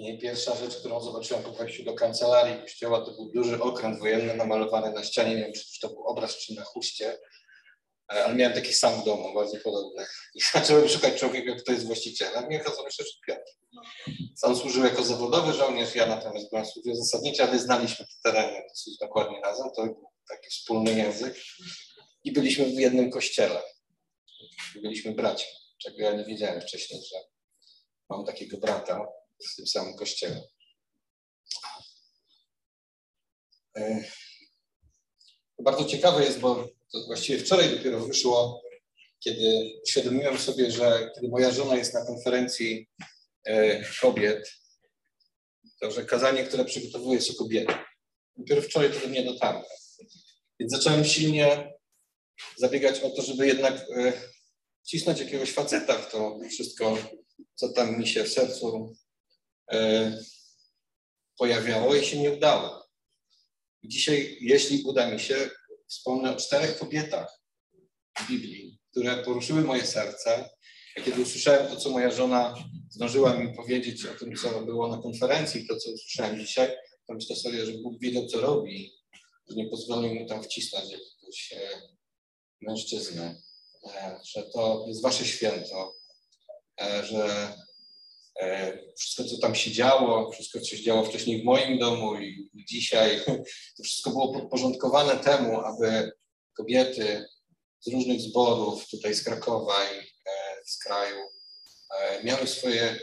I pierwsza rzecz, którą zobaczyłem po wejściu do kancelarii kościoła, to był duży okręt wojenny namalowany na ścianie. Nie wiem, czy to był obraz, czy na chuście, e, ale miałem taki sam w domu, bardzo podobny. I zacząłem szukać człowieka, kto jest właścicielem. I okazało się, że Piotr. On służył jako zawodowy żołnierz, ja natomiast byłem służbie zasadniczej, ale znaliśmy te tereny dosyć dokładnie razem. To był taki wspólny język. I byliśmy w jednym kościele. Byliśmy braćmi, czego ja nie wiedziałem wcześniej, że mam takiego brata w tym samym kościele. E, bardzo ciekawe jest, bo to właściwie wczoraj dopiero wyszło, kiedy uświadomiłem sobie, że kiedy moja żona jest na konferencji e, kobiet, to że kazanie, które przygotowuje są kobiety. Dopiero wczoraj to do mnie dotarło. Więc zacząłem silnie zabiegać o to, żeby jednak e, wcisnąć jakiegoś faceta w to wszystko, co tam mi się w sercu pojawiało i się nie udało. Dzisiaj, jeśli uda mi się, wspomnę o czterech kobietach w Biblii, które poruszyły moje serce. Kiedy usłyszałem to, co moja żona zdążyła mi powiedzieć o tym, co było na konferencji, to, co usłyszałem dzisiaj, to myślę sobie, że Bóg wiedział, co robi, że nie pozwolił mu tam wcisnąć jakiegoś e, mężczyzny, e, że to jest wasze święto, że E, wszystko, co tam się działo, wszystko, co się działo wcześniej w moim domu i dzisiaj, to wszystko było podporządkowane temu, aby kobiety z różnych zborów, tutaj z Krakowa i e, z kraju, e, miały swoje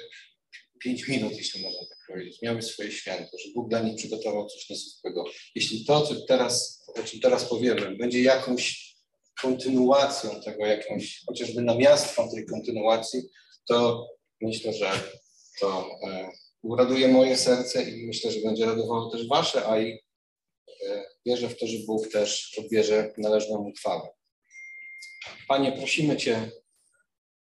pięć minut, jeśli można tak powiedzieć, miały swoje święto, że Bóg dla nich przygotował coś niezwykłego. Jeśli to, co teraz, o czym teraz powiemy, będzie jakąś kontynuacją tego, jakąś chociażby namiastką tej kontynuacji, to myślę, że to e, uraduje moje serce i myślę, że będzie radowało też wasze, a i e, wierzę w to, że Bóg też odbierze należną mu chwałę. Panie, prosimy Cię,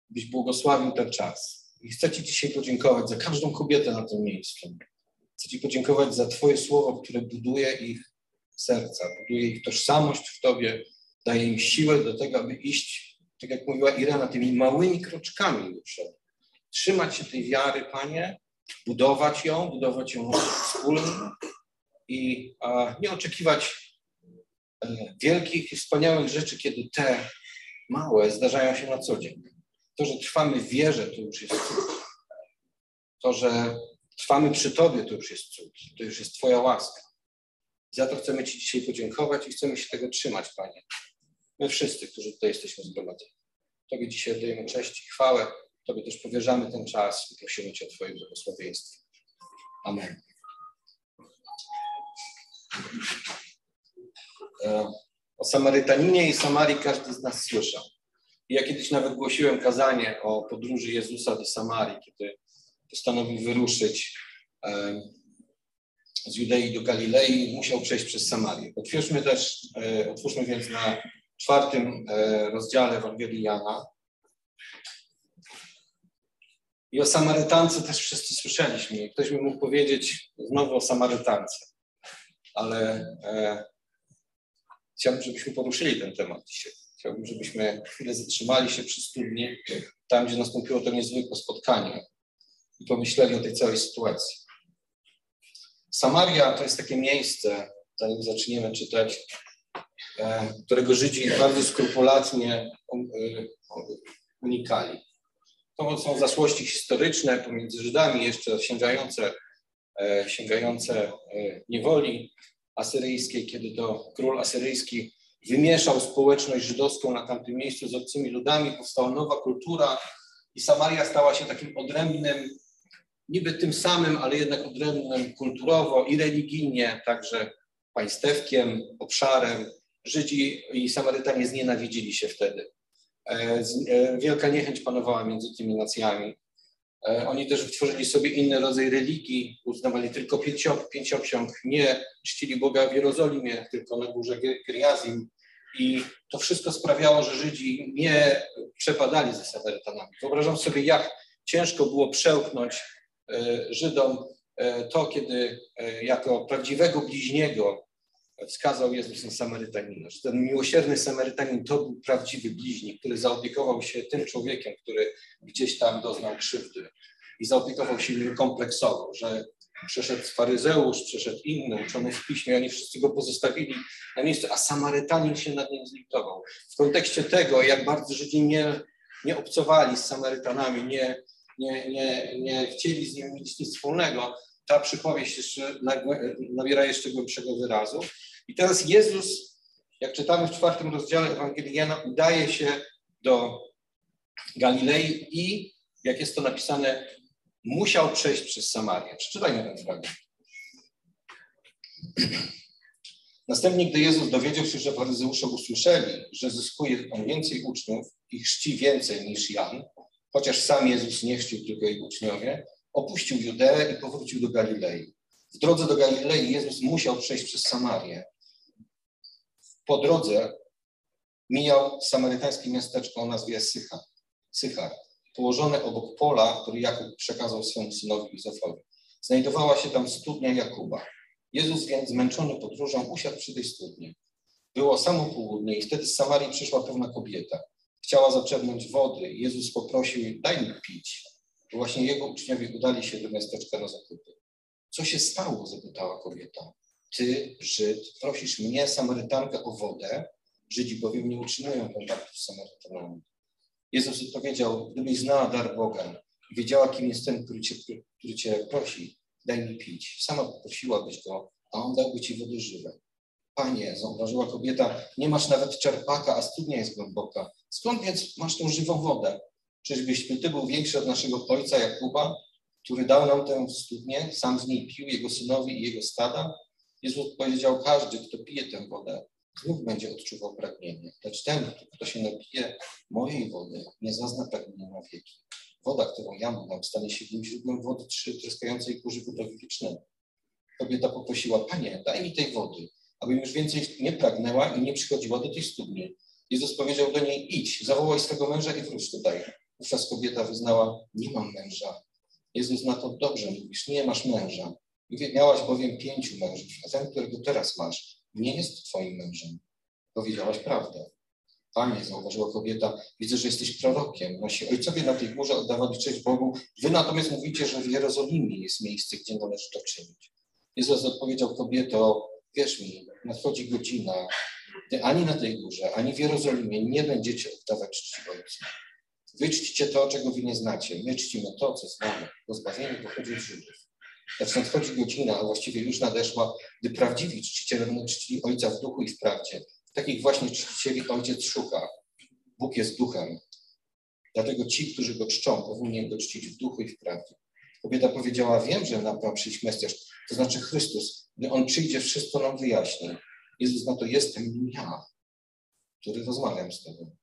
byś błogosławił ten czas. I chcę Ci dzisiaj podziękować za każdą kobietę na tym miejscu. Chcę Ci podziękować za Twoje słowo, które buduje ich serca, buduje ich tożsamość w Tobie, daje im siłę do tego, aby iść, tak jak mówiła Irena, tymi małymi kroczkami do przodu trzymać się tej wiary, Panie, budować ją, budować ją wspólnie i nie oczekiwać e, wielkich i wspaniałych rzeczy, kiedy te małe zdarzają się na co dzień. To, że trwamy w wierze, to już jest cud. To, że trwamy przy Tobie, to już jest cud. To już jest Twoja łaska. Za to chcemy Ci dzisiaj podziękować i chcemy się tego trzymać, Panie. My wszyscy, którzy tutaj jesteśmy zgromadzeni. Tobie dzisiaj oddajemy cześć i chwałę. Tobie też powierzamy ten czas i prosimy Cię o Twoje błogosławieństwo. Amen. E, o Samarytaninie i Samarii każdy z nas słyszał. Ja kiedyś nawet głosiłem kazanie o podróży Jezusa do Samarii, kiedy postanowił wyruszyć e, z Judei do Galilei, musiał przejść przez Samarię. Otwórzmy też, e, otwórzmy więc na czwartym rozdziale Ewangelii Jana, i o Samarytance też wszyscy słyszeliśmy. Ktoś by mógł powiedzieć znowu o Samarytance, ale e, chciałbym, żebyśmy poruszyli ten temat dzisiaj. Chciałbym, żebyśmy chwilę zatrzymali się przy studni, tam, gdzie nastąpiło to niezwykłe spotkanie i pomyśleli o tej całej sytuacji. Samaria to jest takie miejsce, zanim zaczniemy czytać, e, którego Żydzi bardzo skrupulatnie e, unikali. To są zaszłości historyczne pomiędzy Żydami, jeszcze sięgające, e, sięgające e, niewoli asyryjskiej, kiedy to król asyryjski wymieszał społeczność żydowską na tamtym miejscu z obcymi ludami, powstała nowa kultura i Samaria stała się takim odrębnym, niby tym samym, ale jednak odrębnym kulturowo i religijnie, także państewkiem, obszarem. Żydzi i Samarytanie znienawidzili się wtedy. E, e, wielka niechęć panowała między tymi nacjami. E, oni też wytworzyli sobie inny rodzaj religii, uznawali tylko pięcioksiąg, nie czcili Boga w Jerozolimie, tylko na górze Geriazim. I to wszystko sprawiało, że Żydzi nie przepadali ze Samarytanami. Wyobrażam sobie, jak ciężko było przełknąć Żydom to, kiedy jako prawdziwego bliźniego wskazał Jezus na Samarytanina, że ten miłosierny Samarytanin to był prawdziwy bliźnik, który zaopiekował się tym człowiekiem, który gdzieś tam doznał krzywdy. i zaopiekował się nim kompleksowo, że przeszedł faryzeusz, przeszedł inny, uczony w piśmie, oni wszyscy go pozostawili na miejscu, a Samarytanin się nad nim zlitował. W kontekście tego, jak bardzo Żydzi nie, nie obcowali z Samarytanami, nie, nie, nie, nie chcieli z nim nic wspólnego, ta przypowieść jeszcze nabiera jeszcze głębszego wyrazu. I teraz Jezus, jak czytamy w czwartym rozdziale Ewangelii Jana, udaje się do Galilei i, jak jest to napisane, musiał przejść przez Samarię. Przeczytajmy ten fragment. Następnie, gdy Jezus dowiedział się, że faryzeusze usłyszeli, że zyskuje on więcej uczniów i chrzci więcej niż Jan, chociaż sam Jezus nie chrzcił tylko jego uczniowie, opuścił Judeę i powrócił do Galilei. W drodze do Galilei Jezus musiał przejść przez Samarię. Po drodze mijał samarytańskie miasteczko o nazwie Sychar. Sychar położone obok pola, który Jakub przekazał swemu synowi Józefowi. Znajdowała się tam studnia Jakuba. Jezus więc, zmęczony podróżą, usiadł przy tej studni. Było samo południe i wtedy z Samarii przyszła pewna kobieta. Chciała zaczerpnąć wody Jezus poprosił, daj mi pić. Właśnie jego uczniowie udali się do miasteczka na zakupy. Co się stało? zapytała kobieta. Ty, Żyd, prosisz mnie, Samarytankę, o wodę. Żydzi bowiem nie utrzymują kontaktu z Samarytanami. Jezus odpowiedział, gdybyś znała dar Boga, wiedziała, kim jest ten, który cię, który cię prosi, daj mi pić. Sama poprosiłabyś go, a on dałby ci wody żywe. Panie, zauważyła kobieta, nie masz nawet czerpaka, a studnia jest głęboka. Skąd więc masz tą żywą wodę? Czyżbyś ty był większy od naszego ojca Jakuba, który dał nam tę studnię, sam z niej pił, jego synowi i jego stada? Jezus powiedział, każdy, kto pije tę wodę, znów będzie odczuwał pragnienie. Lecz ten, kto się napije mojej wody, nie zazna pragnienia na wieki. Woda, którą ja mu dam, stanie się nim źródłem wody tryskającej ku żywotowi wiecznemu. Kobieta poprosiła, Panie, daj mi tej wody, abym już więcej nie pragnęła i nie przychodziła do tej studni. Jezus powiedział do niej, idź, zawołaj swego męża i wróć tutaj. Wówczas kobieta wyznała, nie mam męża. Jezus na to, dobrze mówisz, nie masz męża. Miałaś bowiem pięciu mężów, a ten, którego teraz masz, nie jest twoim mężem. Powiedziałaś prawdę. Panie, zauważyła kobieta, widzę, że jesteś prorokiem. Nasi ojcowie na tej górze oddawali cześć Bogu. Wy natomiast mówicie, że w Jerozolimie jest miejsce, gdzie należy to czynić. Jezus odpowiedział kobieto, wierz mi, nadchodzi godzina, gdy ani na tej górze, ani w Jerozolimie nie będziecie oddawać czci Ojcu. Wy czcicie to, czego wy nie znacie. My czcimy to, co znamy. Pozbawienie pochodzi od Żydów. Lecz nadchodzi godzina, a właściwie już nadeszła, gdy prawdziwi czciciele będą czcili Ojca w duchu i w prawdzie. Takich właśnie czcicieli Ojciec szuka. Bóg jest duchem. Dlatego ci, którzy go czczą, powinni go czcić w duchu i w prawdzie. Kobieta powiedziała, wiem, że nam ma przyjść Mesjasz, to znaczy Chrystus. Gdy On przyjdzie, wszystko nam wyjaśni. Jezus na to jestem ja, który rozmawiam z Tobą.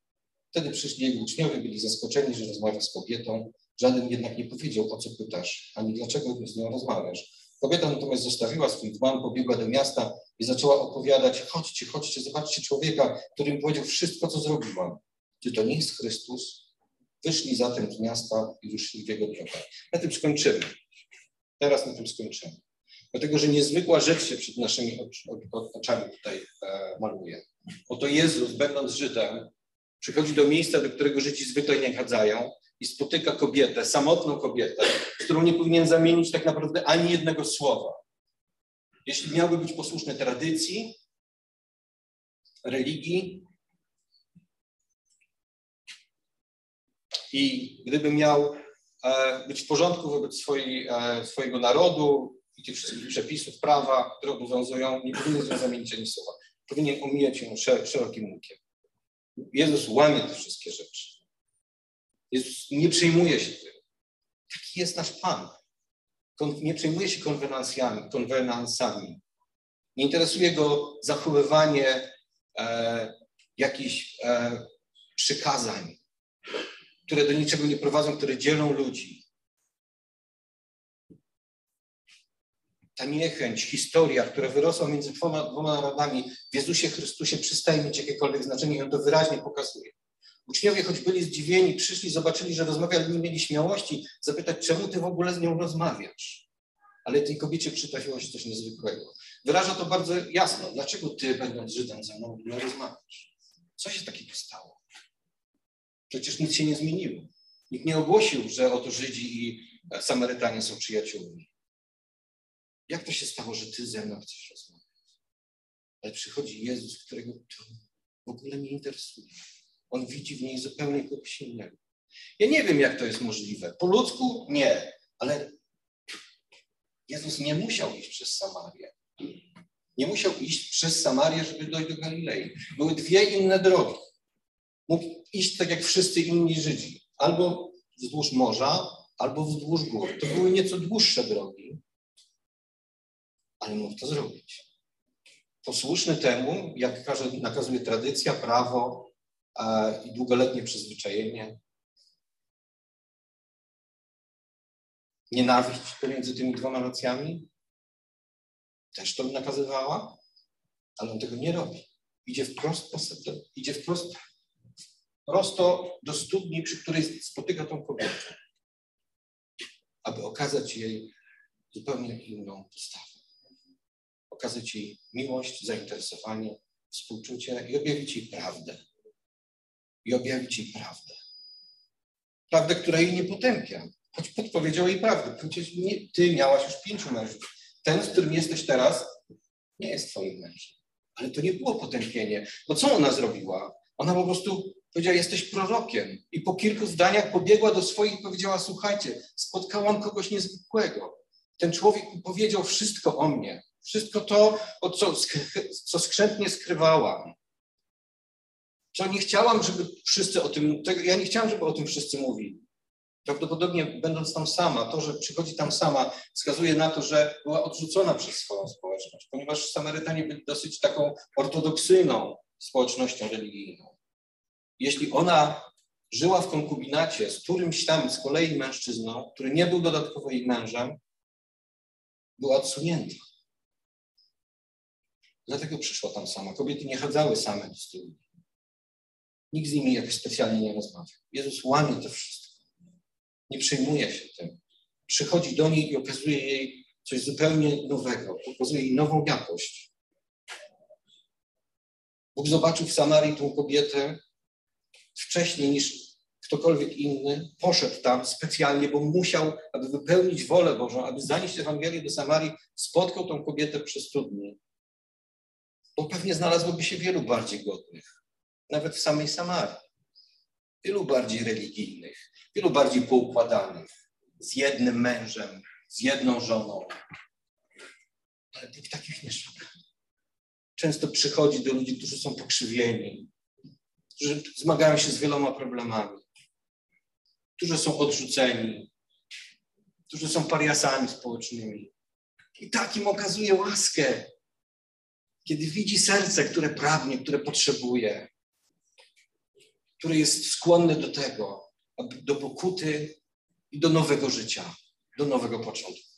Wtedy przyszli jego uczniowie, byli zaskoczeni, że rozmawia z kobietą. Żaden jednak nie powiedział, o co pytasz, ani dlaczego z nią rozmawiasz. Kobieta natomiast zostawiła swój dzban, pobiegła do miasta i zaczęła opowiadać, chodźcie, chodźcie, zobaczcie człowieka, który mi powiedział wszystko, co zrobiłam. Czy to nie jest Chrystus? Wyszli zatem z miasta i wyszli w jego drogę. Na tym skończymy. Teraz na tym skończymy. Dlatego, że niezwykła rzecz się przed naszymi oczami tutaj e, maluje. Oto Jezus, będąc Żydem, przychodzi do miejsca, do którego Żydzi zwykle nie chadzają i spotyka kobietę, samotną kobietę, z którą nie powinien zamienić tak naprawdę ani jednego słowa. Jeśli miałby być posłuszny tradycji, religii i gdyby miał e, być w porządku wobec swojej, e, swojego narodu i tych wszystkich przepisów prawa, które obowiązują, nie powinien zamienić ani słowa. Powinien omijać ją szerokim łukiem. Jezus łamie te wszystkie rzeczy. Jezus nie przejmuje się tym. Taki jest nasz Pan. Nie przejmuje się konwenansjami, konwenansami. Nie interesuje go zachowywanie e, jakichś e, przykazań, które do niczego nie prowadzą, które dzielą ludzi. Ta niechęć, historia, która wyrosła między dwoma, dwoma narodami w Jezusie Chrystusie przestaje mieć jakiekolwiek znaczenie i on to wyraźnie pokazuje. Uczniowie, choć byli zdziwieni, przyszli, zobaczyli, że rozmawia, ale nie mieli śmiałości zapytać, czemu ty w ogóle z nią rozmawiasz. Ale tej kobiecie przytrafiło się coś niezwykłego. Wyraża to bardzo jasno. Dlaczego ty, będąc Żydem, ze mną w ogóle rozmawiasz? Co się takiego stało? Przecież nic się nie zmieniło. Nikt nie ogłosił, że oto Żydzi i Samarytanie są przyjaciółmi. Jak to się stało, że ty ze mną chcesz rozmawiać? Ale przychodzi Jezus, którego to w ogóle nie interesuje. On widzi w niej zupełnie kogoś innego. Ja nie wiem, jak to jest możliwe. Po ludzku nie, ale Jezus nie musiał iść przez Samarię. Nie musiał iść przez Samarię, żeby dojść do Galilei. Były dwie inne drogi. Mógł iść tak jak wszyscy inni Żydzi. Albo wzdłuż morza, albo wzdłuż gór. To były nieco dłuższe drogi, ale mógł to zrobić. Posłuszny temu, jak nakazuje tradycja, prawo i długoletnie przyzwyczajenie. Nienawiść pomiędzy tymi dwoma nacjami też to nakazywała, ale on tego nie robi. Idzie wprost, idzie wprost prosto do studni, przy której spotyka tą kobietę, aby okazać jej zupełnie inną postawę. Okazać jej miłość, zainteresowanie, współczucie i objawić jej prawdę. I objawić jej prawdę. Prawdę, która jej nie potępia, choć podpowiedział jej prawdę. Przecież nie, ty miałaś już pięciu mężów. Ten, z którym jesteś teraz, nie jest twoim mężem. Ale to nie było potępienie. Bo co ona zrobiła? Ona po prostu powiedziała, jesteś prorokiem. I po kilku zdaniach pobiegła do swoich i powiedziała, słuchajcie, spotkałam kogoś niezwykłego. Ten człowiek powiedział wszystko o mnie. Wszystko to, co, co skrzętnie skrywałam. Co nie chciałam, żeby wszyscy o tym, ja nie chciałam, żeby o tym wszyscy mówili. Prawdopodobnie będąc tam sama, to, że przychodzi tam sama, wskazuje na to, że była odrzucona przez swoją społeczność, ponieważ Samarytanie byli dosyć taką ortodoksyjną społecznością religijną. Jeśli ona żyła w konkubinacie z którymś tam z kolei mężczyzną, który nie był dodatkowo jej mężem, była odsunięta. Dlatego przyszła tam sama. Kobiety nie chadzały same do studni. Nikt z nimi jakoś specjalnie nie rozmawiał. Jezus łamie to wszystko. Nie przejmuje się tym. Przychodzi do niej i okazuje jej coś zupełnie nowego. Pokazuje jej nową jakość. Bóg zobaczył w Samarii tą kobietę wcześniej niż ktokolwiek inny. Poszedł tam specjalnie, bo musiał, aby wypełnić wolę Bożą, aby zanieść Ewangelię do Samarii, spotkał tą kobietę przy studni. Bo pewnie znalazłoby się wielu bardziej godnych, nawet w samej Samarii. Wielu bardziej religijnych, wielu bardziej poukładanych, z jednym mężem, z jedną żoną. Ale tych takich nie szuka. Często przychodzi do ludzi, którzy są pokrzywieni, którzy zmagają się z wieloma problemami, którzy są odrzuceni, którzy są pariasami społecznymi. I tak im okazuje łaskę, kiedy widzi serce, które pragnie, które potrzebuje, które jest skłonne do tego, do pokuty i do nowego życia, do nowego początku.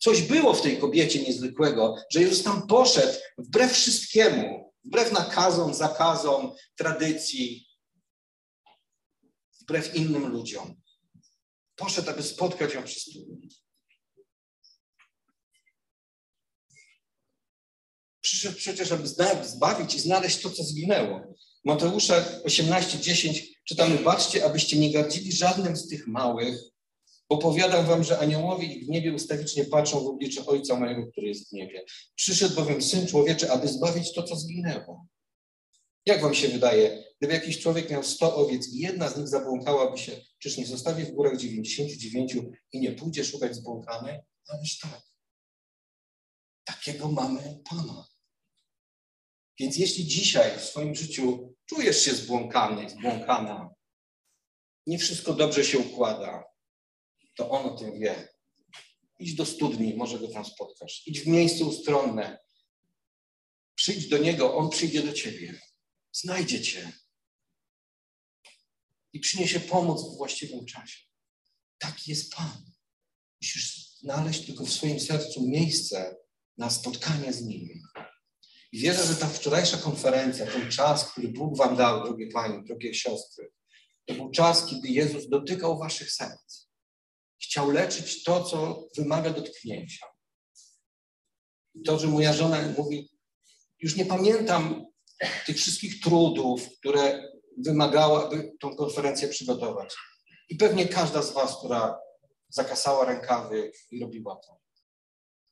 Coś było w tej kobiecie niezwykłego, że Jezus tam poszedł wbrew wszystkiemu, wbrew nakazom, zakazom, tradycji, wbrew innym ludziom. Poszedł, aby spotkać ją przy. Przyszedł przecież, aby zbawić i znaleźć to, co zginęło. Mateusza 18:10 czytamy: Baczcie, abyście nie gardzili żadnym z tych małych, bo powiadam wam, że aniołowie w niebie ustawicznie patrzą w oblicze Ojca mojego, który jest w niebie. Przyszedł bowiem Syn Człowieczy, aby zbawić to, co zginęło. Jak wam się wydaje, gdyby jakiś człowiek miał 100 owiec i jedna z nich zabłąkałaby się, czyż nie zostawi w górach 99 i nie pójdzie szukać zbłąkanej? Ależ tak. Takiego mamy Pana. Więc jeśli dzisiaj w swoim życiu czujesz się zbłąkany, zbłąkana, nie wszystko dobrze się układa, to on o tym wie. Idź do studni, może go tam spotkasz. Idź w miejsce ustronne. Przyjdź do niego, on przyjdzie do ciebie. Znajdzie cię. I przyniesie pomoc w właściwym czasie. Taki jest Pan. Musisz znaleźć tylko w swoim sercu miejsce na spotkanie z Nim. I wierzę, że ta wczorajsza konferencja, ten czas, który Bóg Wam dał, drogie Panie, drogie siostry, to był czas, kiedy Jezus dotykał Waszych serc. Chciał leczyć to, co wymaga dotknięcia. To, że moja żona mówi, już nie pamiętam tych wszystkich trudów, które wymagało, aby tą konferencję przygotować. I pewnie każda z Was, która zakasała rękawy i robiła to.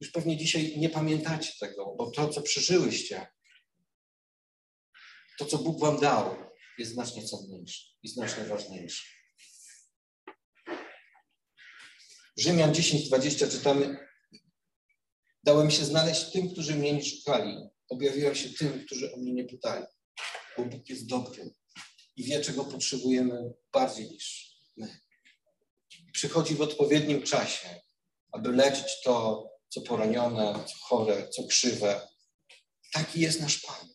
Już pewnie dzisiaj nie pamiętacie tego, bo to, co przeżyłyście, to, co Bóg wam dał, jest znacznie cenniejsze i znacznie ważniejsze. Rzymian 10:20 czytamy: Dałem się znaleźć tym, którzy mnie nie szukali. Objawiłem się tym, którzy o mnie nie pytali. Bo Bóg jest dobry i wie, czego potrzebujemy bardziej niż my. Przychodzi w odpowiednim czasie, aby leczyć to, co poranione, co chore, co krzywe. Taki jest nasz Pan.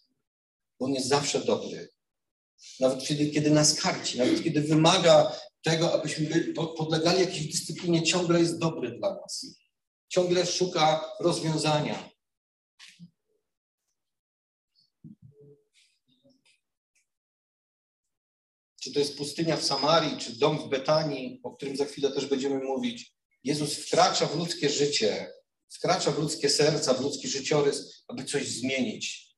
Bo On jest zawsze dobry. Nawet kiedy, kiedy nas karci, nawet kiedy wymaga tego, abyśmy podlegali jakiejś dyscyplinie, ciągle jest dobry dla nas. Ciągle szuka rozwiązania. Czy to jest pustynia w Samarii, czy dom w Betanii, o którym za chwilę też będziemy mówić. Jezus wkracza w ludzkie życie, wkracza w ludzkie serca, w ludzki życiorys, aby coś zmienić,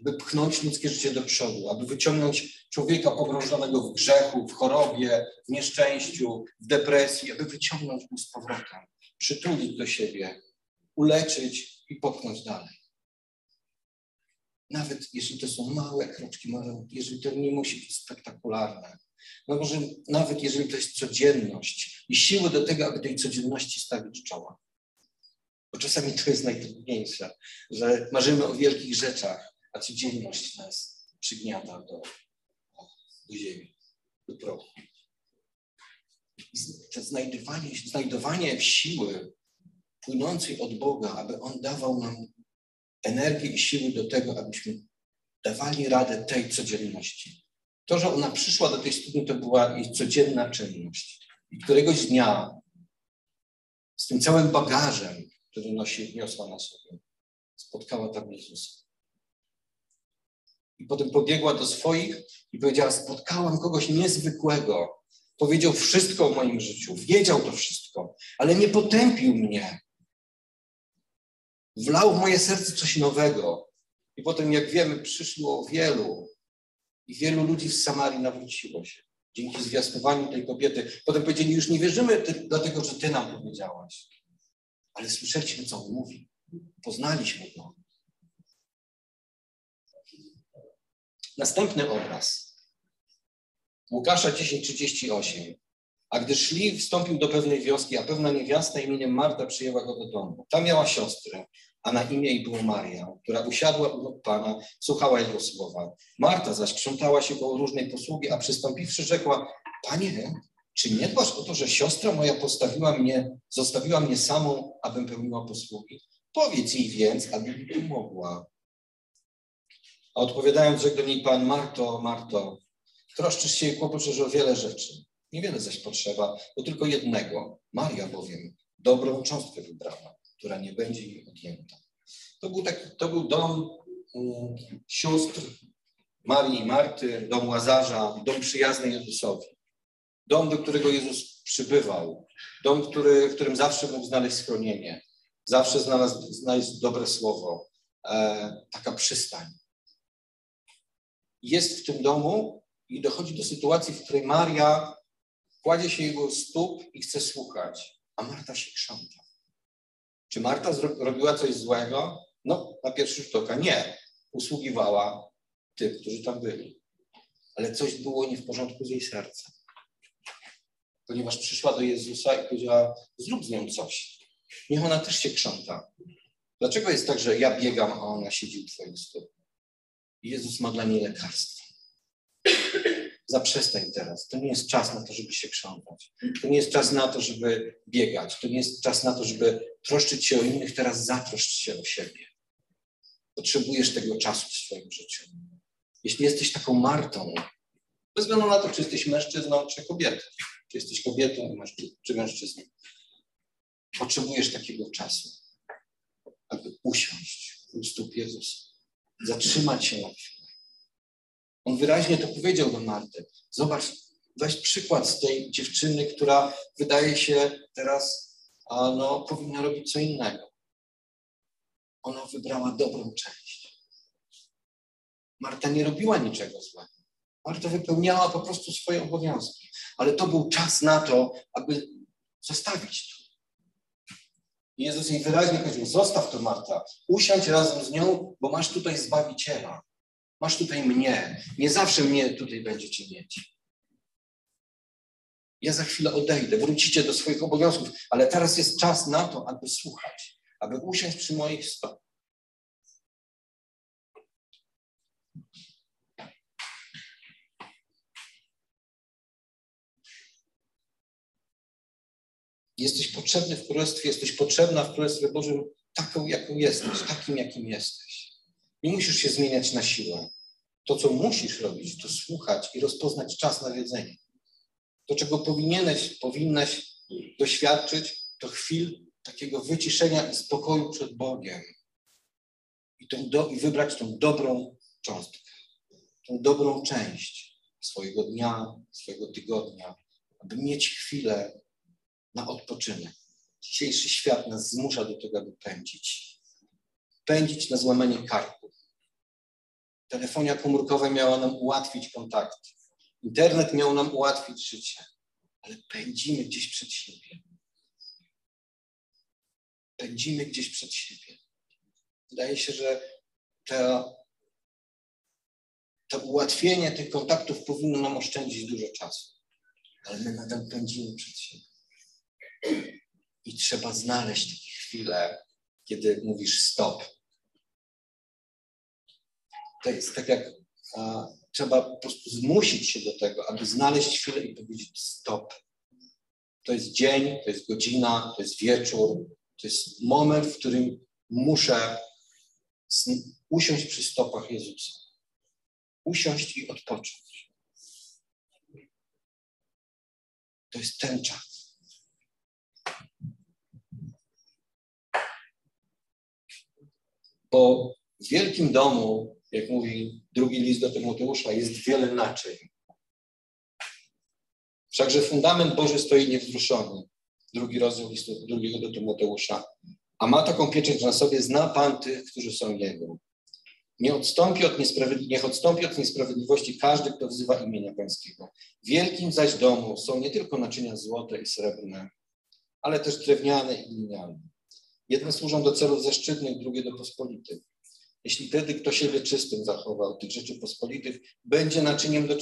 aby pchnąć ludzkie życie do przodu, aby wyciągnąć człowieka pogrążonego w grzechu, w chorobie, w nieszczęściu, w depresji, aby wyciągnąć go z powrotem, przytulić do siebie, uleczyć i popchnąć dalej. Nawet jeśli to są małe kroczki, może jeżeli to nie musi być spektakularne, no może nawet jeżeli to jest codzienność i siły do tego, aby tej codzienności stawić czoła. Czasami to jest najtrudniejsze, że marzymy o wielkich rzeczach, a codzienność nas przygniata do, do ziemi, do prochu. To znajdowanie, znajdowanie siły płynącej od Boga, aby On dawał nam energię i siły do tego, abyśmy dawali radę tej codzienności. To, że ona przyszła do tej studni, to była jej codzienna czynność. I któregoś dnia z tym całym bagażem, który nosi, niosła na sobie, spotkała tam Jezusa. I potem pobiegła do swoich i powiedziała: Spotkałam kogoś niezwykłego. Powiedział wszystko o moim życiu, wiedział to wszystko, ale nie potępił mnie. Wlał w moje serce coś nowego. I potem, jak wiemy, przyszło wielu i wielu ludzi z Samarii nawróciło się dzięki zwiastowaniu tej kobiety. Potem powiedzieli, już nie wierzymy ty, dlatego, że ty nam powiedziałaś, ale słyszeliśmy, co on mówi. Poznaliśmy go. Następny obraz. Łukasza 10:38. A gdy szli, wstąpił do pewnej wioski, a pewna niewiasta imieniem Marta przyjęła go do domu. Tam miała siostrę, a na imię jej było Maria, która usiadła u nóg Pana, słuchała Jego słowa. Marta zaś krzątała się koło różnej posługi, a przystąpiwszy rzekła, Panie, czy nie dbasz o to, że siostra moja postawiła mnie, zostawiła mnie samą, abym pełniła posługi? Powiedz jej więc, aby mi pomogła. A odpowiadając, rzekł do niej Pan, Marto, Marto, troszczysz się i kłopoczysz o wiele rzeczy. Niewiele zaś potrzeba, bo tylko jednego. Maria bowiem dobrą cząstkę wybrała która nie będzie im odjęta. To był, taki, to był dom um, sióstr Marii i Marty, dom Łazarza, dom przyjazny Jezusowi. Dom, do którego Jezus przybywał. Dom, który, w którym zawsze mógł znaleźć schronienie. Zawsze znalazł, znaleźć dobre słowo. E, taka przystań. Jest w tym domu i dochodzi do sytuacji, w której Maria kładzie się jego stóp i chce słuchać, a Marta się krząta. Czy Marta robiła coś złego? No, na pierwszy rzut oka nie. Usługiwała tym, którzy tam byli. Ale coś było nie w porządku z jej sercem. Ponieważ przyszła do Jezusa i powiedziała, zrób z nią coś. Niech ona też się krząta. Dlaczego jest tak, że ja biegam, a ona siedzi u twoich stóp? Jezus ma dla niej lekarstwo zaprzestań teraz. To nie jest czas na to, żeby się krzątać. To nie jest czas na to, żeby biegać. To nie jest czas na to, żeby troszczyć się o innych. Teraz zatroszcz się o siebie. Potrzebujesz tego czasu w swoim życiu. Jeśli jesteś taką Martą, bez względu na to, czy jesteś mężczyzną, czy kobietą, czy jesteś kobietą, czy mężczyzną, potrzebujesz takiego czasu, aby usiąść u stóp Jezusa, zatrzymać się na chwilę on wyraźnie to powiedział do Marty. Zobacz, weź przykład z tej dziewczyny, która wydaje się teraz, a no, powinna robić co innego. Ona wybrała dobrą część. Marta nie robiła niczego złego. Marta wypełniała po prostu swoje obowiązki. Ale to był czas na to, aby zostawić to. I Jezus jej wyraźnie powiedział, zostaw to Marta, usiądź razem z nią, bo masz tutaj Zbawiciela. Masz tutaj mnie. Nie zawsze mnie tutaj będziecie mieć. Ja za chwilę odejdę, wrócicie do swoich obowiązków, ale teraz jest czas na to, aby słuchać, aby usiąść przy moich stopach. Jesteś potrzebny w Królestwie, jesteś potrzebna w Królestwie Bożym taką, jaką jesteś, takim, jakim jesteś. Nie musisz się zmieniać na siłę. To, co musisz robić, to słuchać i rozpoznać czas na wiedzenie. To, czego powinieneś, powinnaś doświadczyć, to chwil takiego wyciszenia i spokoju przed Bogiem. I, tą do, i wybrać tą dobrą cząstkę, tą dobrą część swojego dnia, swojego tygodnia, aby mieć chwilę na odpoczynek. Dzisiejszy świat nas zmusza do tego, aby pędzić. Pędzić na złamanie karku. Telefonia komórkowa miała nam ułatwić kontakt. Internet miał nam ułatwić życie, ale pędzimy gdzieś przed siebie. Pędzimy gdzieś przed siebie. Wydaje się, że to, to ułatwienie tych kontaktów powinno nam oszczędzić dużo czasu, ale my nadal pędzimy przed siebie. I trzeba znaleźć takie chwile, kiedy mówisz stop. To jest tak jak a, trzeba po prostu zmusić się do tego, aby znaleźć chwilę i powiedzieć stop. To jest dzień, to jest godzina, to jest wieczór, to jest moment, w którym muszę usiąść przy stopach Jezusa. Usiąść i odpocząć. To jest ten czas. Bo w wielkim domu, jak mówi drugi list do Tymoteusza, jest wiele naczyń. Wszakże fundament Boży stoi niewzruszony. Drugi rozdział listu drugiego do Tymoteusza. A ma taką pieczęć na sobie, zna Pan tych, którzy są Jego. Nie odstąpi od niech odstąpi od niesprawiedliwości każdy, kto wzywa imienia Pańskiego. W wielkim zaś domu są nie tylko naczynia złote i srebrne, ale też drewniane i gliniane Jedne służą do celów zaszczytnych, drugie do pospolitych. Jeśli wtedy kto siebie czystym zachował tych rzeczy pospolitych, będzie naczyniem do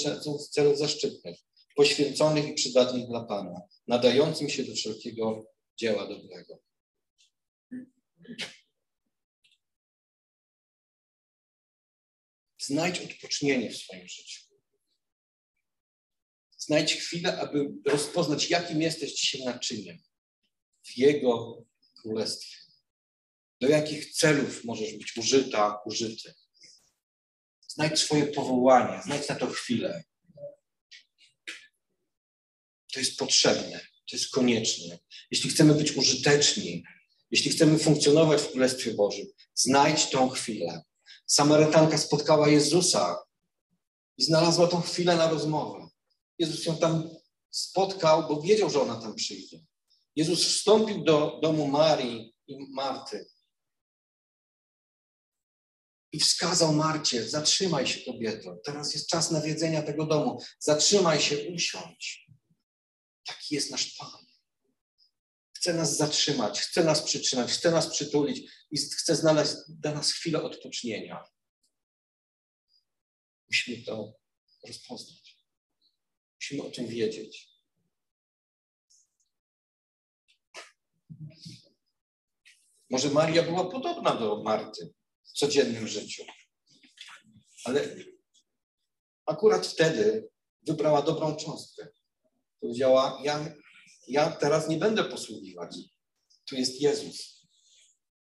celów zaszczytnych, poświęconych i przydatnych dla Pana, nadającym się do wszelkiego dzieła dobrego. Znajdź odpocznienie w swoim życiu. Znajdź chwilę, aby rozpoznać, jakim jesteś dzisiaj naczyniem w Jego Królestwie. Do jakich celów możesz być użyta, użyty. Znajdź swoje powołanie, znajdź na to chwilę. To jest potrzebne, to jest konieczne. Jeśli chcemy być użyteczni, jeśli chcemy funkcjonować w Królestwie Bożym, znajdź tą chwilę. Samarytanka spotkała Jezusa i znalazła tą chwilę na rozmowę. Jezus ją tam spotkał, bo wiedział, że ona tam przyjdzie. Jezus wstąpił do domu Marii i Marty i wskazał Marcie, zatrzymaj się kobieto, teraz jest czas nawiedzenia tego domu, zatrzymaj się, usiądź. Taki jest nasz Pan. Chce nas zatrzymać, chce nas przytrzymać, chce nas przytulić i chce znaleźć dla nas chwilę odpocznienia. Musimy to rozpoznać. Musimy o tym wiedzieć. Może Maria była podobna do Marty w codziennym życiu. Ale akurat wtedy wybrała dobrą cząstkę. Powiedziała: ja, ja teraz nie będę posługiwać. Tu jest Jezus.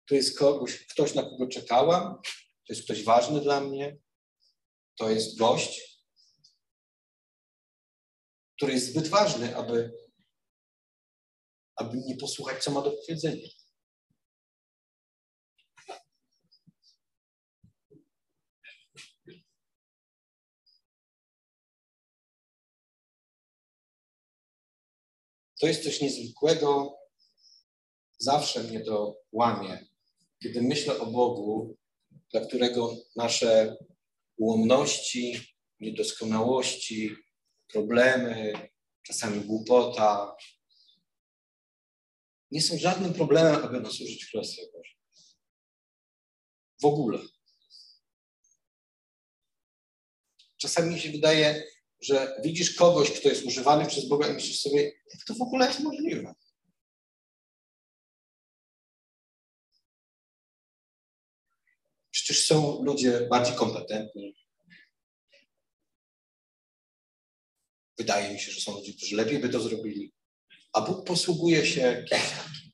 Tu jest kogoś, ktoś, na kogo czekałam. To jest ktoś ważny dla mnie. To jest gość, który jest zbyt ważny, aby, aby nie posłuchać, co ma do powiedzenia. To jest coś niezwykłego. Zawsze mnie to łamie, kiedy myślę o Bogu, dla którego nasze ułomności, niedoskonałości, problemy, czasami głupota, nie są żadnym problemem, aby nas użyć w Królestwie Bożym. W ogóle. Czasami mi się wydaje, że widzisz kogoś, kto jest używany przez Boga i myślisz sobie, jak to w ogóle jest możliwe? Przecież są ludzie bardziej kompetentni. Wydaje mi się, że są ludzie, którzy lepiej by to zrobili. A Bóg posługuje się kimś takim.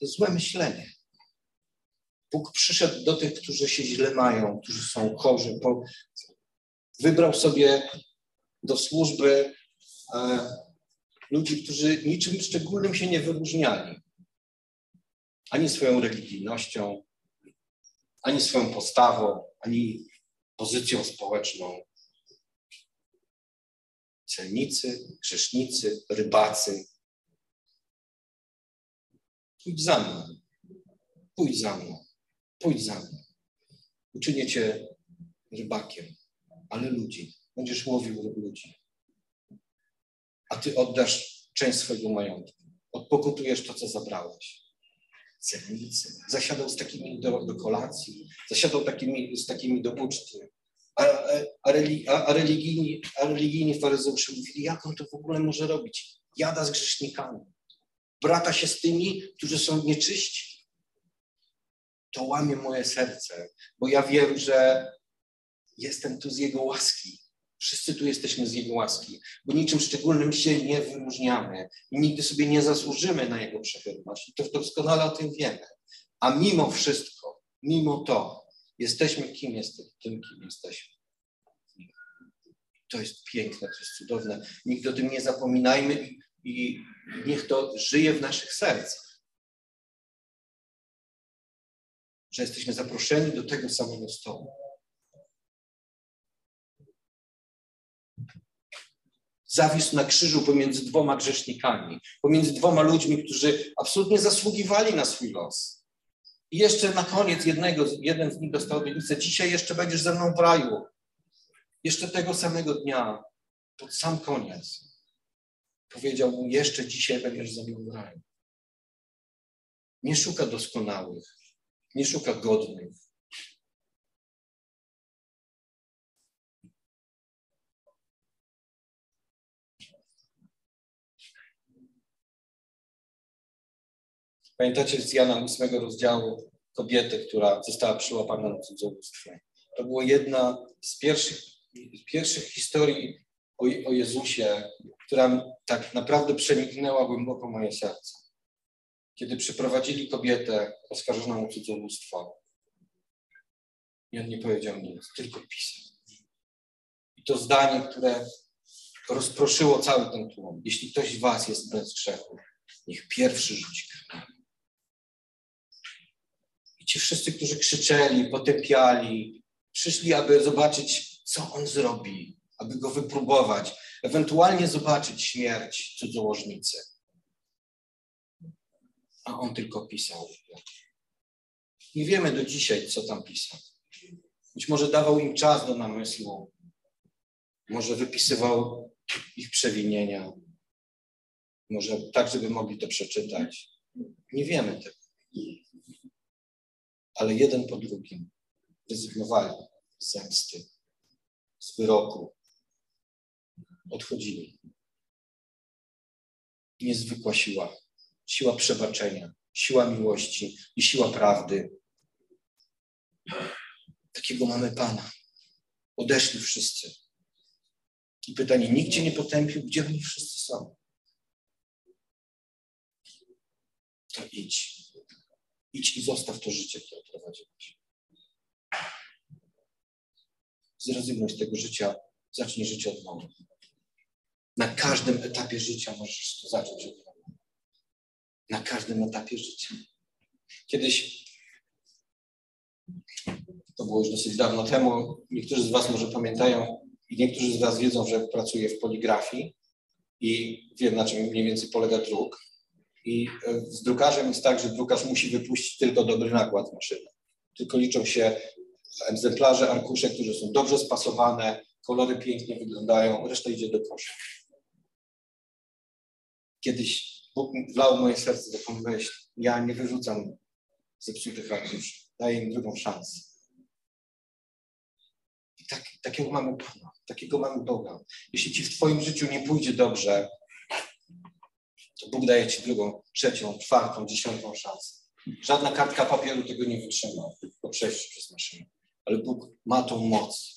To złe myślenie. Bóg przyszedł do tych, którzy się źle mają, którzy są chorzy. Wybrał sobie do służby e, ludzi, którzy niczym szczególnym się nie wyróżniali. Ani swoją religijnością, ani swoją postawą, ani pozycją społeczną. Celnicy, grzesznicy, rybacy. Pójdź za mną. Pójdź za mną. Pójdź za mną. Uczynię cię rybakiem, ale ludzi. Będziesz łowił ludzi. A ty oddasz część swojego majątku. Odpokutujesz to, co zabrałeś celnicy. Zasiadał z takimi do, do kolacji, zasiadał takimi, z takimi do uczty. A, a, a, a, religijni, a religijni mówili, jak on to w ogóle może robić? Jada z grzesznikami. Brata się z tymi, którzy są nieczyści. To łamie moje serce, bo ja wiem, że jestem tu z Jego łaski. Wszyscy tu jesteśmy z Jego łaski, bo niczym szczególnym się nie wyróżniamy nigdy sobie nie zasłużymy na Jego przechylność. To doskonale o tym wiemy. A mimo wszystko, mimo to, jesteśmy kim jesteśmy, tym, kim jesteśmy. To jest piękne, to jest cudowne. Nigdy o tym nie zapominajmy i niech to żyje w naszych sercach. Że jesteśmy zaproszeni do tego samego stołu. zawisł na krzyżu pomiędzy dwoma grzesznikami, pomiędzy dwoma ludźmi, którzy absolutnie zasługiwali na swój los. I jeszcze na koniec jednego, jeden z nich dostał obietnicę, dzisiaj jeszcze będziesz ze mną w raju. Jeszcze tego samego dnia, pod sam koniec, powiedział mu, jeszcze dzisiaj będziesz ze mną w raju. Nie szuka doskonałych, nie szuka godnych, Pamiętacie z Jana 8 rozdziału kobietę, która została przyłapana na cudzołóstwie. To była jedna z pierwszych, pierwszych historii o, o Jezusie, która tak naprawdę przeniknęła głęboko moje serce. Kiedy przyprowadzili kobietę oskarżoną o cudzołóstwo, i on nie powiedział nic, tylko pisał. I to zdanie, które rozproszyło cały ten tłum. Jeśli ktoś z was jest bez grzechu, niech pierwszy rzuci kamień ci wszyscy, którzy krzyczeli, potępiali, przyszli, aby zobaczyć, co on zrobi, aby go wypróbować, ewentualnie zobaczyć śmierć cudzołożnicy. A on tylko pisał. Nie wiemy do dzisiaj, co tam pisał. Być może dawał im czas do namysłu, może wypisywał ich przewinienia, może tak, żeby mogli to przeczytać. Nie wiemy tego ale jeden po drugim rezygnowali z zemsty, z wyroku, odchodzili. Niezwykła siła, siła przebaczenia, siła miłości i siła prawdy. Takiego mamy Pana. Odeszli wszyscy. I pytanie, cię nie potępił, gdzie oni wszyscy są? To idź Idź i zostaw to życie, które prowadziłeś. Zrezygnuj z tego życia, zacznij życie od nowa. Na każdym etapie życia możesz to zacząć od nowa. Na każdym etapie życia. Kiedyś, to było już dosyć dawno temu, niektórzy z Was może pamiętają i niektórzy z Was wiedzą, że pracuję w poligrafii i wiem, na czym mniej więcej polega druk. I e, z drukarzem jest tak, że drukarz musi wypuścić tylko dobry nakład maszyny. Tylko liczą się egzemplarze, arkusze, które są dobrze spasowane, kolory pięknie wyglądają, reszta idzie do kosza. Kiedyś Bóg wlał moje serce taką myśl. Ja nie wyrzucam zepsutych rakiuszy. Daję im drugą szansę. I tak, takiego mamy Pana, takiego mamy Boga. Jeśli ci w twoim życiu nie pójdzie dobrze, to Bóg daje ci drugą, trzecią, czwartą, dziesiątą szansę. Żadna kartka papieru tego nie wytrzyma po przejściu przez maszynę. Ale Bóg ma tą moc,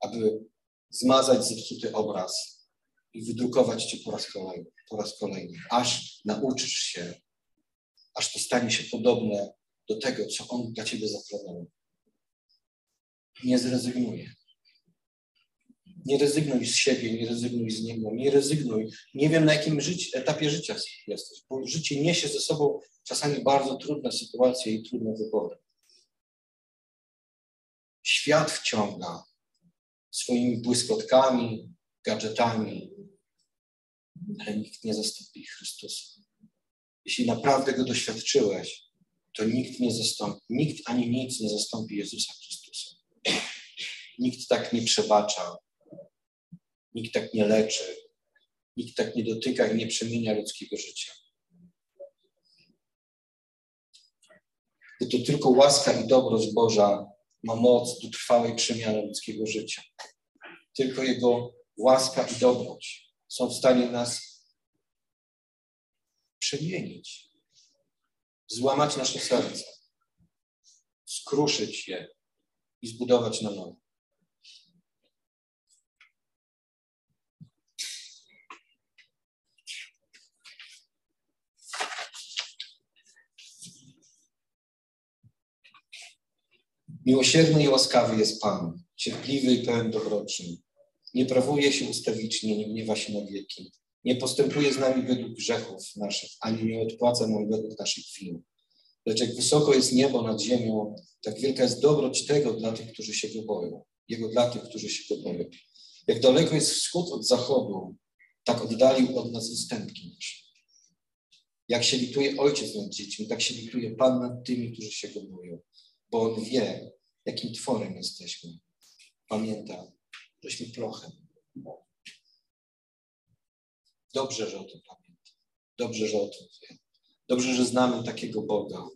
aby zmazać zepsuty obraz i wydrukować cię po raz kolejny, po raz kolejny, aż nauczysz się, aż to stanie się podobne do tego, co On dla ciebie zaplanował. Nie zrezygnuję. Nie rezygnuj z siebie, nie rezygnuj z Niego, nie rezygnuj. Nie wiem, na jakim życi, etapie życia jesteś, bo życie niesie ze sobą czasami bardzo trudne sytuacje i trudne wybory. Świat wciąga swoimi błyskotkami, gadżetami, ale nikt nie zastąpi Chrystusa. Jeśli naprawdę Go doświadczyłeś, to nikt nie zastąpi, nikt ani nic nie zastąpi Jezusa Chrystusa. Nikt tak nie przebacza, nikt tak nie leczy, nikt tak nie dotyka i nie przemienia ludzkiego życia. Bo to tylko łaska i dobroć Boża ma moc do trwałej przemiany ludzkiego życia. Tylko Jego łaska i dobroć są w stanie nas przemienić, złamać nasze serce, skruszyć je i zbudować na nowo. Miłosierny i łaskawy jest Pan, cierpliwy i pełen dobroczyn. Nie prawuje się ustawicznie, nie gniewa się na wieki. Nie postępuje z nami według grzechów naszych, ani nie odpłaca nam według naszych win. Lecz jak wysoko jest niebo nad ziemią, tak wielka jest dobroć tego dla tych, którzy się go boją. Jego dla tych, którzy się go boją. Jak daleko jest wschód od zachodu, tak oddalił od nas ustępki nasze. Jak się lituje ojciec nad dziećmi, tak się lituje Pan nad tymi, którzy się go boją bo On wie, jakim tworem jesteśmy. Pamięta, żeśmy prochem. Dobrze, że o tym pamięta. Dobrze, że o tym wie. Dobrze, że znamy takiego Boga,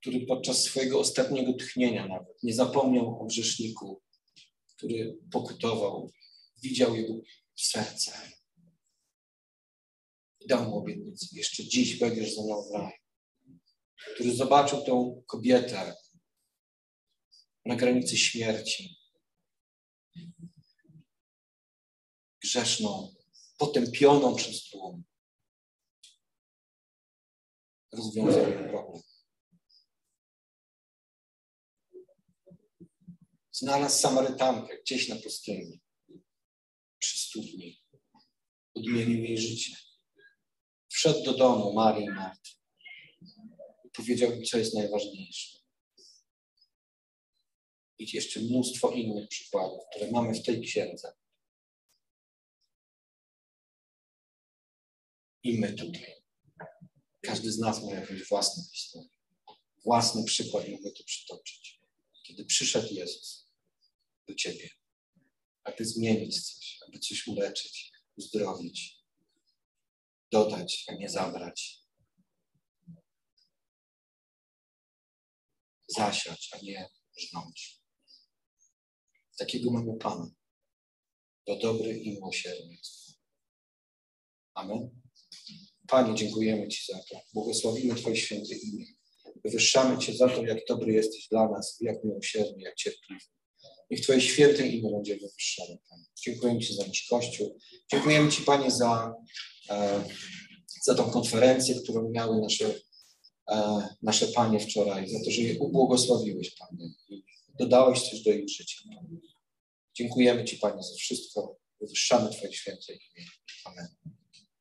który podczas swojego ostatniego tchnienia nawet nie zapomniał o grzeszniku, który pokutował, widział jego serce. I dał mu obietnicę. Jeszcze dziś będziesz ze mną w raju który zobaczył tą kobietę na granicy śmierci. Grzeszną, potępioną przez tłum. Rozwiązał jej problem. Znalazł Samarytankę gdzieś na pustyni, przy studni. Odmienił jej życie. Wszedł do domu Marii i Marty powiedział mi, co jest najważniejsze. I jeszcze mnóstwo innych przykładów, które mamy w tej księdze. I my tutaj. Każdy z nas ma jakąś własną historię. Własny przykład mogę tu przytoczyć. Kiedy przyszedł Jezus do ciebie, aby zmienić coś, aby coś uleczyć, uzdrowić, dodać, a nie zabrać, zasiać, a nie żnąć. Takiego mamy Pana. To dobry i miłosierny Amen. Panie, dziękujemy Ci za to. Błogosławimy Twoje święte imię. Wywyższamy Cię za to, jak dobry jesteś dla nas, jak miłosierny, jak cierpliwy. Niech Twoje święte imię będzie wywyższone, Panie. Dziękujemy Ci za nasz Kościół. Dziękujemy Ci, Panie, za, e, za tą konferencję, którą miały nasze E, nasze Panie wczoraj, za to, że je ubłogosławiłeś, Panie, i dodałeś coś do ich życia. Dziękujemy Ci, Panie, za wszystko. Wywyższamy Twoje święte imię. Amen.